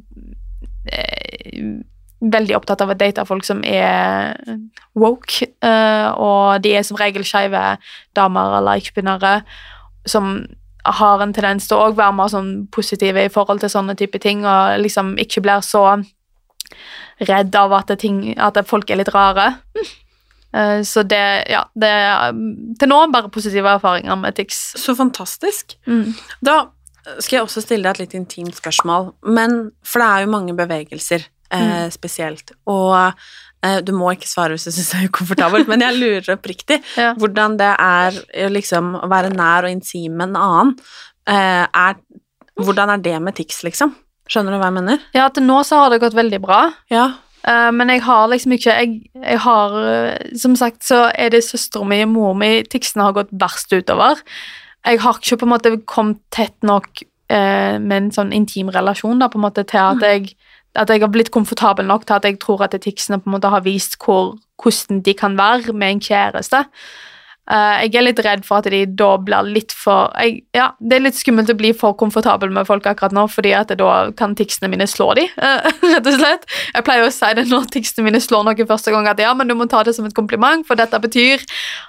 veldig opptatt av å date folk som er woke, og de er som regel skeive damer eller ikke-binære som har en tendens til å være mer sånn positive i forhold til sånne type ting, og liksom ikke blir så redd av at, ting, at folk er litt rare. Eh, Så det, ja, det er til nå bare positive erfaringer med TIX. Så fantastisk. Mm. Da skal jeg også stille deg et litt intimt spørsmål, men for det er jo mange bevegelser eh, spesielt, og du må ikke svare hvis du syns det er ukomfortabelt, men jeg lurer oppriktig Ja. hvordan det er eh, liksom å være nær og intim med en annen. Eh, er, hvordan er det med tics, liksom? Skjønner du hva jeg mener? Ja, til nå så har det gått veldig bra. Ja. Eh, men jeg har liksom ikke jeg, jeg har eh, Som sagt så er det søstera mi og mor mi ticsene har gått verst utover. Jeg har ikke på en måte kommet tett nok eh, med en sånn intim relasjon da, på en måte til at jeg, at jeg har blitt komfortabel nok til at jeg tror at ticsene på en måte har vist hvor, hvordan de kan være med en kjæreste. Eh, jeg er litt redd for at de da blir litt for jeg, Ja, det er litt skummelt å bli for komfortabel med folk akkurat nå, fordi at da kan ticsene mine slå de, eh, rett og slett. Jeg pleier å si det når ticsene mine slår noen første gang, at ja, men du må ta det som et kompliment, for dette betyr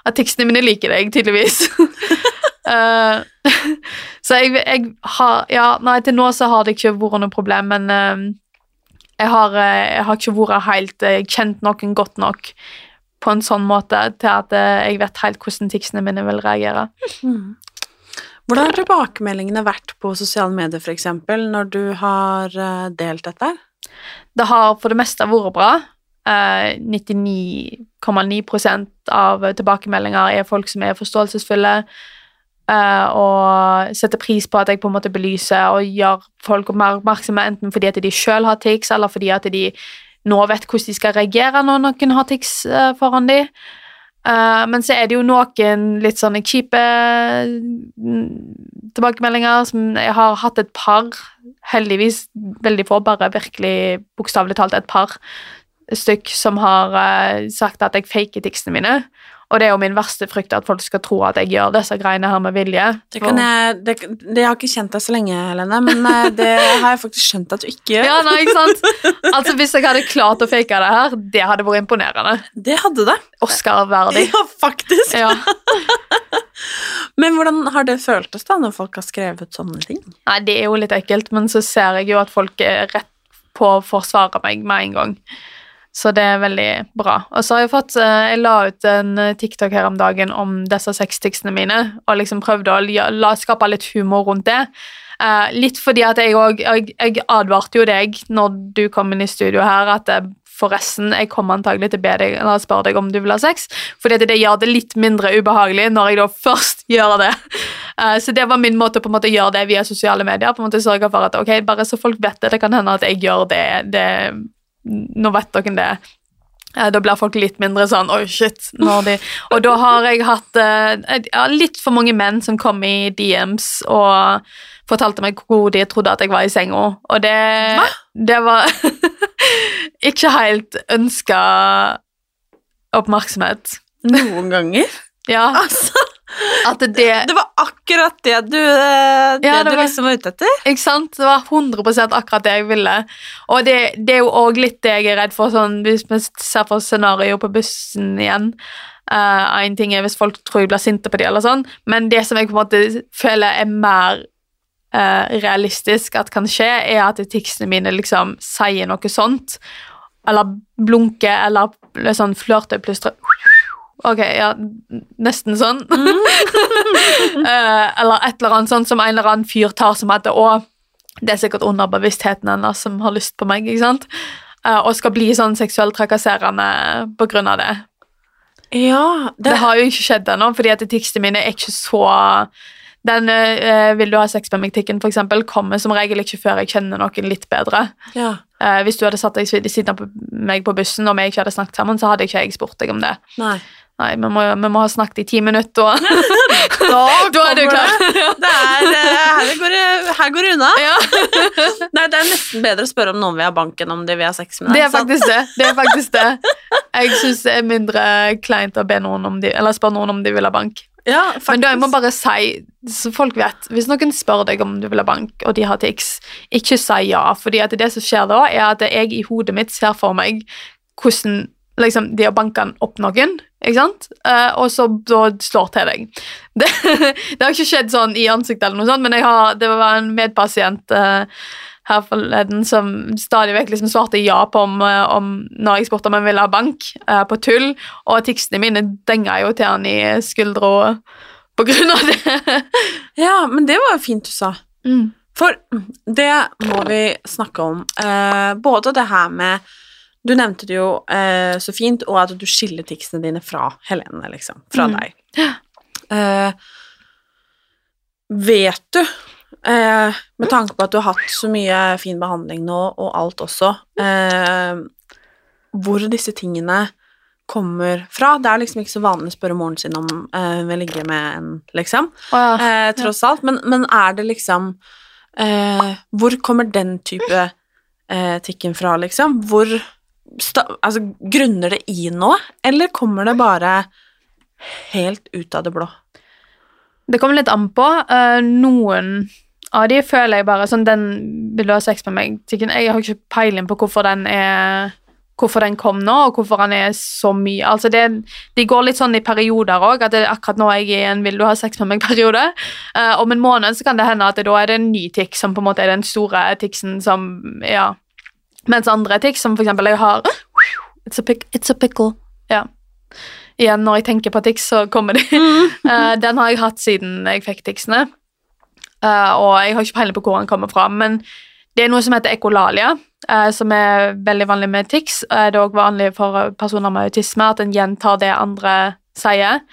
at ticsene mine liker deg, tydeligvis. Eh, så jeg, jeg har Ja, nei, til nå så har det ikke vært noe problem, men eh, jeg, har, eh, jeg har ikke vært helt eh, kjent noen godt nok på en sånn måte til at eh, jeg vet helt hvordan ticsene mine vil reagere. Hvordan har tilbakemeldingene vært på sosiale medier, eksempel, når du har delt dette? Det har for det meste vært bra. Eh, 99,9% av tilbakemeldinger er folk som er forståelsesfulle og setter pris på at jeg på en måte belyser og gjør folk mer oppmerksomme, enten fordi at de sjøl har tics, eller fordi at de nå vet hvordan de skal reagere når noen har tics eh, foran dem. Uh, men så er det jo noen litt sånne kjipe mm, tilbakemeldinger som jeg har hatt et par, heldigvis veldig få, bare virkelig bokstavelig talt et par stykk som har uh, sagt at jeg faker ticsene mine. Og det er jo min verste frykt, at folk skal tro at jeg gjør disse greiene her med vilje. Det, kan jeg, det, det jeg har ikke kjent deg så lenge, Helene, men eh, det har jeg faktisk skjønt at du ikke gjør. Ja, nei, ikke sant? Altså, Hvis jeg hadde klart å fake det her, det hadde vært imponerende. Det hadde det. Oscar-verdig. Ja, faktisk. Ja. Men hvordan har det føltes da, når folk har skrevet sånne ting? Nei, det er jo litt ekkelt, men så ser jeg jo at folk er rett på å forsvare meg med en gang. Så det er veldig bra. Og så har jeg fått eh, Jeg la ut en eh, TikTok her om dagen om disse sexticsene mine, og liksom prøvde å skape litt humor rundt det. Eh, litt fordi at jeg òg jeg, jeg advarte jo deg når du kom inn i studio her, at forresten, jeg kommer antagelig til å be deg eller spørre deg om du vil ha sex, fordi det gjør det litt mindre ubehagelig når jeg da først gjør det. Så det var min måte på en måte å gjøre det via sosiale medier. på en måte Sørge for at ok, bare så folk vet det, det kan hende at jeg gjør det, det Nå vet dere det. Eh, Da blir folk litt mindre sånn Oi, shit. De, og da har jeg hatt eh, ja, litt for mange menn som kom i DMs og fortalte meg hvor de trodde at jeg var i senga. Og det, det var ikke helt ønska oppmerksomhet. Noen ganger? Ja. Altså, At det, Det var akkurat det du, eh, det Ja, det du var- liksom var ute etter. Ikke sant? Det var 100% akkurat det jeg ville. Og det, det er jo òg litt det jeg er redd for, sånn, hvis vi ser for scenario på bussen igjen. Uh, en ting er hvis folk tror jeg blir sinte på dem, eller sånn, men det som jeg på en måte føler er mer uh, realistisk at kan skje, er at ticsene mine liksom sier noe sånt, eller blunker, eller sånn flørter, plystrer Ok, ja, nesten sånn. Eh, eller et eller annet sånt som en eller annen fyr tar som heter å, det er sikkert underbevisstheten hennes som har lyst på meg, ikke sant? Eh, og skal bli sånn seksuelt trakasserende på grunn av det. Ja, Det, har jo ikke skjedd ennå, fordi at ticsene mine er ikke så Den eh, 'vil du ha sex med meg'-tikken for eksempel, kommer som regel ikke før jeg kjenner noen litt bedre. ja. Eh, hvis du hadde satt deg siden av meg på bussen og vi ikke hadde snakket sammen, så hadde ikke jeg spurt deg om det. Nei. Nei, vi må, vi må ha snakket i ti minutter, og Da, da er du klar. det. Det er, eh, her, går det, her går det unna. Ja, Nei, det er nesten bedre å spørre om noen vil ha bank enn om de vil ha sex med det deg. er sant? faktisk det. det, er faktisk det. Jeg syns det er mindre kleint å noen om de, eller spørre noen om de vil ha bank. Ja. Men da jeg må bare si, så folk vet, hvis noen spør deg om du vil ha bank, og de har tics, ikke si ja, fordi det som skjer da, er at jeg i hodet mitt ser for meg hvordan liksom, de har banket opp noen, ikke sant? Uh, og så da slår til deg. Det, det har ikke skjedd sånn i ansiktet eller noe sånt, men har, det var en medpasient uh, her forleden som stadig vekk liksom svarte ja på om, eh, om når jeg spurte om han ville ha bank, uh, på tull, og ticsene mine denga jo til han i skuldra på grunn av det. Ja, men det var jo fint du sa. Mm. For det må vi snakke om. Både det her med Du nevnte det jo eh, så fint, og at du skiller ticsene dine fra Helene, liksom. Fra Mm. deg. Eh, vet du, eh, med tanke på at du har hatt så mye fin behandling nå, og alt også, eh, hvor disse tingene kommer fra? Det er liksom ikke så vanlig å spørre moren sin om eh, hun vil ligge med en, liksom Oh, ja. eh, tross alt. Men, men er det liksom eh, Hvor kommer den type eh, tikken fra, liksom? Hvor Altså, grunner det i noe, eller kommer det bare helt ut av det blå? Det kommer litt an på. Eh, noen av de føler jeg bare sånn Den vil du ha sex med meg? Jeg har ikke peiling på hvorfor den er Hvorfor den kom nå, og hvorfor han er så mye Altså det, De går litt sånn i perioder òg. At det, akkurat nå er jeg i en 'vil du ha sex med meg'-periode. Uh, om en måned så kan det hende at det, da er det en ny tikk som på en måte er den store tiksen som Ja. Mens andre tics, som for eksempel jeg har It's a, pick, it's a pickle. Ja. Igjen, når jeg tenker på tics, så kommer de. Eh, den har jeg hatt siden jeg fikk ticsene. Uh, og jeg har ikke peiling på hvor den kommer fra, men det er noe som heter ekolalia, uh, som er veldig vanlig med tics. Eh, det er også vanlig for personer med autisme at en gjentar det andre sier.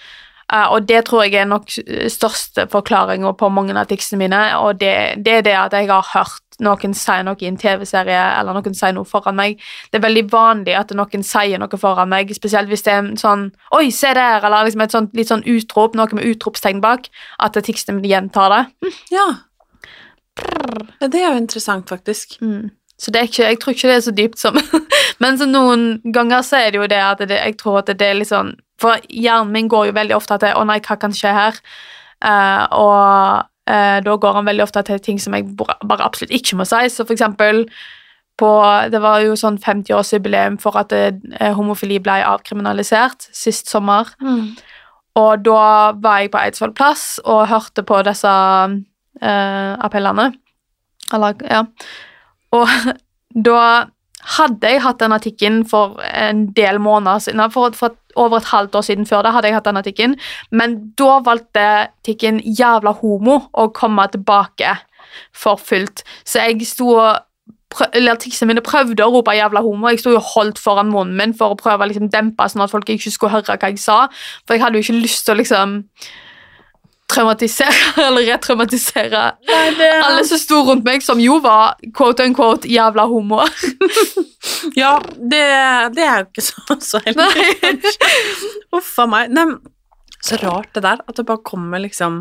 Eh, og det tror jeg er nok største forklaringa på mange av ticsene mine, og det, det er det at jeg har hørt noen si noe i en TV-serie, eller noen sier noe foran meg. Det er veldig vanlig at noen sier noe foran meg, spesielt hvis det er en sånn 'oi, se der', eller liksom et sånt, litt sånn utrop, noe med utropstegn bak, at ticsene mine gjentar det. Ja. Ja, Det er jo interessant, faktisk. Mm. Så det ikke, jeg tror ikke det er så dypt som Men så noen ganger så er det jo det at det, jeg tror at det er litt sånn For hjernen min går jo veldig ofte til 'Å nei, hva kan skje her?' Uh, og uh, da går han veldig ofte til ting som jeg bare absolutt ikke må si. Så for eksempel på Det var jo sånn 50-årsjubileum for at eh, homofili ble avkriminalisert sist sommer. Og da var jeg på Eidsvoll plass og hørte på disse eh, appellene. Eller, ja. Og da hadde jeg hatt den artikkelen for en del måneder siden, for, for over et halvt år siden før det hadde jeg hatt den artikkelen, men da valgte artikkelen 'jævla homo' å komme tilbake for fullt. Så jeg sto og eller ticsene mine prøvde å rope 'jævla homo'. Jeg sto jo holdt foran munnen min for å prøve å liksom dempe sånn at folk ikke skulle høre hva jeg sa. For jeg hadde jo ikke lyst til å liksom traumatisere eller retraumatisere alle som sto rundt meg, som jo var quote unquote jævla homoer. Ja, det, det er jo ikke så, så heldig. Uff a meg. Nei, så rart det der, at det bare kommer liksom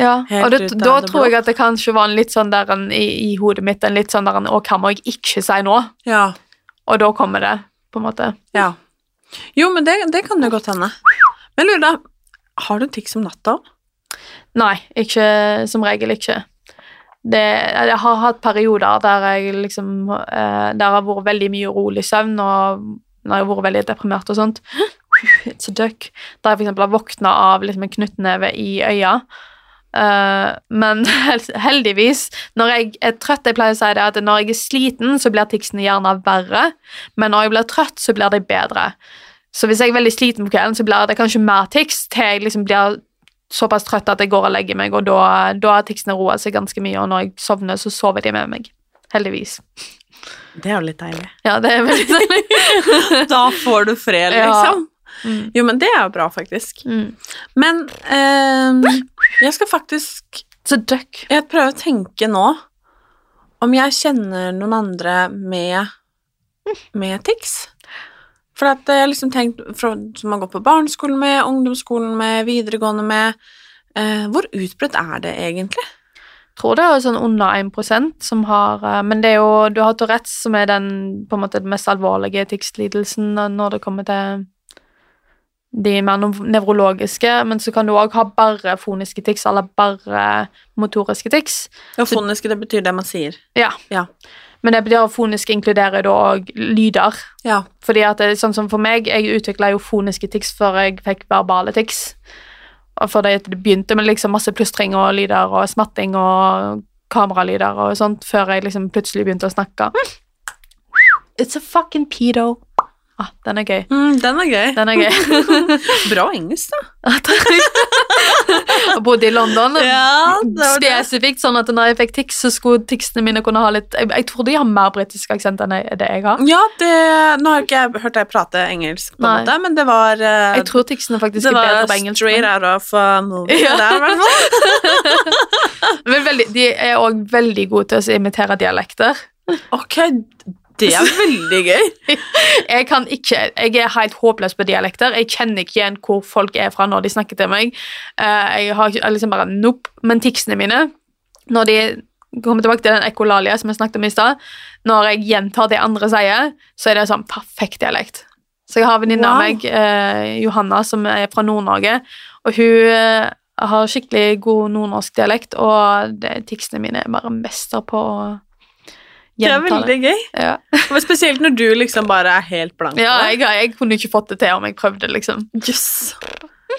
Ja, Helt og det, ut av da det tror jeg at det kanskje var en litt sånn der en, i, i hodet mitt en litt sånn der en, Å, hva må jeg ikke si nå? Ja. Og da kommer det, på en måte. ja. Jo, men det, det kan jo godt hende. Men jeg lurer da, har du tics om natta òg? Nei, ikke, som regel ikke. Det, jeg har hatt perioder der jeg liksom eh, Der har vært veldig mye urolig søvn, og når jeg har vært veldig deprimert og sånt. It's a duck. Der jeg eksempel har våkna av liksom en knyttneve i øya. Uh, men heldigvis, når jeg er trøtt Jeg pleier å si det at når jeg er sliten, så blir ticsene gjerne verre, men når jeg blir trøtt, så blir de bedre. Så hvis jeg er veldig sliten på kvelden, så blir det kanskje mer tics til jeg liksom blir såpass trøtt at jeg går og legger meg, og da, da har ticsene roa seg ganske mye, og når jeg sovner, så sover de med meg. Heldigvis. Det er jo litt deilig. Ja, det er veldig deilig. Da får du fred, Ja. liksom. Mm. Jo, men det er jo bra, faktisk. Mm. Men eh, jeg skal faktisk. Jeg prøver å tenke nå om jeg kjenner noen andre med, med tics. For at jeg har liksom tenkt fra, Som har gått på barneskolen med, ungdomsskolen med, videregående med eh, Hvor utbredt er det egentlig? Jeg tror det er sånn under 1% som har eh, Men det er jo Du har Tourettes, som er den på en måte mest alvorlige tics-lidelsen når det kommer til de mer nev- nevrologiske, men så kan du òg ha bare foniske tics eller bare motoriske tics. Ja, foniske, det betyr det man sier. Ja. Ja. Men det betyr at foniske inkluderer da òg lyder. Ja. Fordi at det er sånn som for meg, jeg utvikla jo foniske tics før jeg fikk verbale tics. Fordi det begynte med liksom masse plystring og lyder og smatting og kameralyder og sånt, før jeg liksom plutselig begynte å snakke. It's a fucking pedo. Ah, den er gøy. Mm, den er gøy. Den er gøy. Bra engelsk, da. Jeg bodde i London. Ja, det var det. Spesifikt sånn at når jeg fikk tics, så skulle ticsene mine kunne ha litt Jeg, jeg tror de har mer britisk aksent enn jeg, det jeg har. Ja, det, nå har ikke jeg hørt deg prate engelsk, på en måte, men det var uh, Jeg tror ticsene faktisk er bedre på engelsk. Det var straight men- out of uh, movie. Ja. Der, i hvert fall. De er òg veldig gode til å imitere dialekter. Ok, det er veldig gøy. Jeg kan ikke, jeg er helt håpløs på dialekter. Jeg kjenner ikke igjen hvor folk er fra når de snakker til meg. Eh, Jeg har liksom bare nope. Men ticsene mine, når de kommer tilbake til den ekolalia som jeg snakket om i stad, når jeg gjentar det andre sier, så er det sånn perfekt dialekt. Så jeg har en venninne av Wow. meg, eh, Johanna, som er fra Nord-Norge, og hun eh, har skikkelig god nordnorsk dialekt, og det, ticsene mine er bare mester på å Det er veldig gøy. Ja. Spesielt når du liksom bare er helt blank. Ja, jeg, jeg kunne ikke fått det til om jeg prøvde, liksom. Jøss.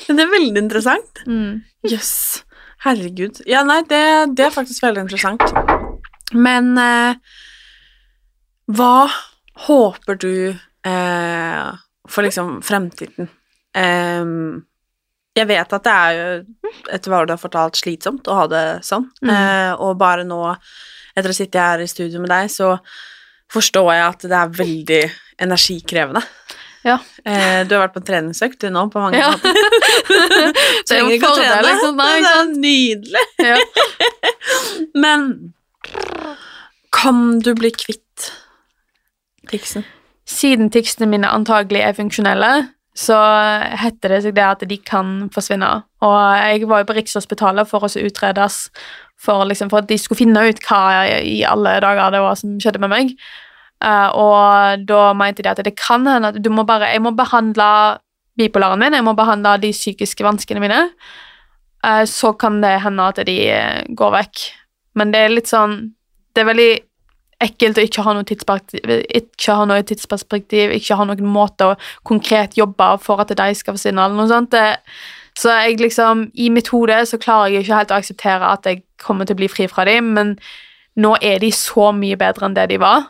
Men Det er veldig interessant. Mm. Yes. Herregud. Ja, nei, det, det er faktisk veldig interessant. Men eh, hva håper du eh, for liksom fremtiden? Eh, jeg vet at det er jo, etter hva du har fortalt, slitsomt å ha det sånn. Mm. Eh, og bare nå, etter å sitte her i studio med deg, så forstår jeg at det er veldig energikrevende. Ja. Eh, du har vært på treningsøkt du nå på mange Ja. måter. Er Trenger ikke å trene. liksom. Nei, det er nydelig. Ja. Men kan du bli kvitt tiksen? Siden tiksene mine antagelig er funksjonelle, så heter det seg det at de kan forsvinne. Og jeg var jo på Rikshospitalet for å utredes for, liksom, for at de skulle finne ut hva i alle dager det var som skjedde med meg. Eh, og da mente de at det kan hende at du må bare, jeg må behandle bipolaren min, jeg må behandle de psykiske vanskene mine. Eh, så kan det hende at de eh, går vekk. Men det er litt sånn Det er veldig ekkelt å ikke ha noe tidsperspektiv, ikke ha noe tidsperspektiv, ikke ha noen måte å konkret jobbe for at de skal forsvinne, eller noe sånt. Så jeg liksom, i mitt hode så klarer jeg ikke helt å akseptere at jeg kommer til å bli fri fra dem, men nå er de så mye bedre enn det de var.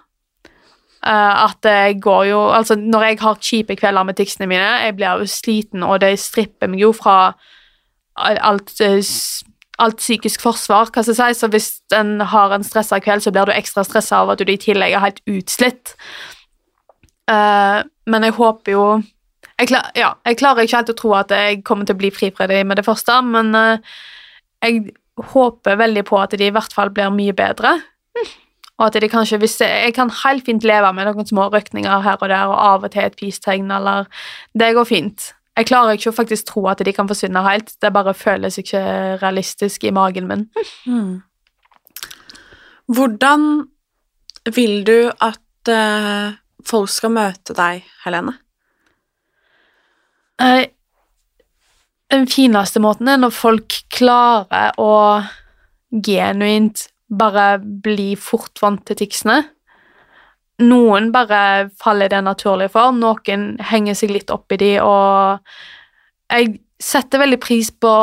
Uh, at det går jo Altså, når jeg har kjipe kvelder med ticsene mine, jeg blir jo sliten, og det stripper meg jo fra alt, s- alt psykisk forsvar, hva skal jeg si. Så hvis en har en stressa kveld, så blir du ekstra stressa av at du i tillegg er helt utslitt. Uh, men jeg håper jo jeg, klar, ja, jeg klarer ikke helt å tro at jeg kommer til å bli fri fra det med det første, men uh, jeg håper veldig på at de i hvert fall blir mye bedre. Og at de kanskje, hvis jeg, jeg kan helt fint leve med noen små røkninger her og der, og av og til et peace-tegn, eller Det går fint. Jeg klarer ikke å faktisk tro at de kan forsvinne helt, det bare føles ikke realistisk i magen min. Hvordan vil du at uh, folk skal møte deg, Helene? Uh, den fineste måten er når folk klarer å genuint bare bli fort vant til ticsene. Noen bare faller det naturlig for, noen henger seg litt opp i de, og jeg setter veldig pris på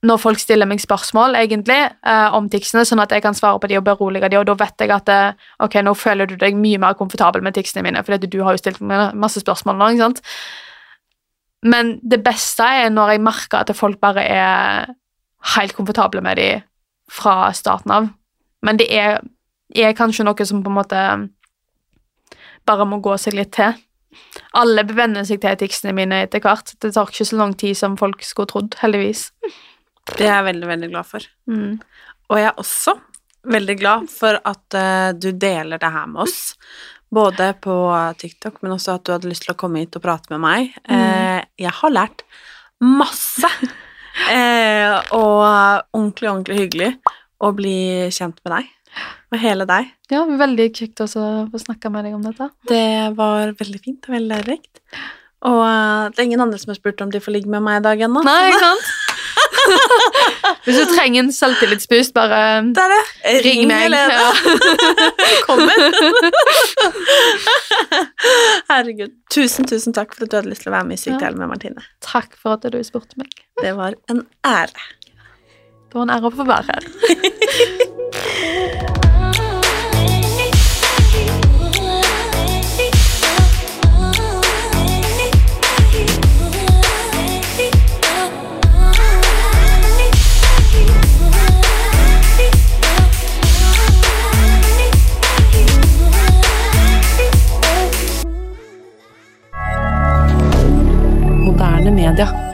når folk stiller meg spørsmål egentlig, eh, om ticsene, sånn at jeg kan svare på de og berolige de, og da vet jeg at det, ok, nå føler du deg mye mer komfortabel med ticsene mine, for du har jo stilt meg masse spørsmål nå, ikke sant? Men det beste er når jeg merker at folk bare er helt komfortable med de fra starten av. Men det er, er kanskje noe som på en måte bare må gå seg litt til. Alle bevenner seg til ticsene mine etter hvert. Det tar ikke så lang tid som folk skulle trodd, heldigvis. Det er jeg veldig, veldig glad for. Mm. Og jeg er også veldig glad for at uh, du deler det her med oss. Både på TikTok, men også at du hadde lyst til å komme hit og prate med meg. Eh, jeg har lært masse. uh, og ordentlig, ordentlig hyggelig å bli kjent med deg. Og hele deg. Ja, veldig kjekt også å få snakke med deg om dette. Det var veldig fint og veldig lærerikt. Og eh, det er ingen andre som har spurt om de får ligge med meg i dag ennå. Nei, ikke sant? Hvis du trenger en selvtillitsboost, bare Det det. ring meg. Helene. Ja. Velkommen. Herregud. Tusen, tusen takk for at du hadde lyst til å være med i Sykt Ja. med Martine. Takk for at du spurte meg. Det var en ære. Det var en ære å få være her. Canada.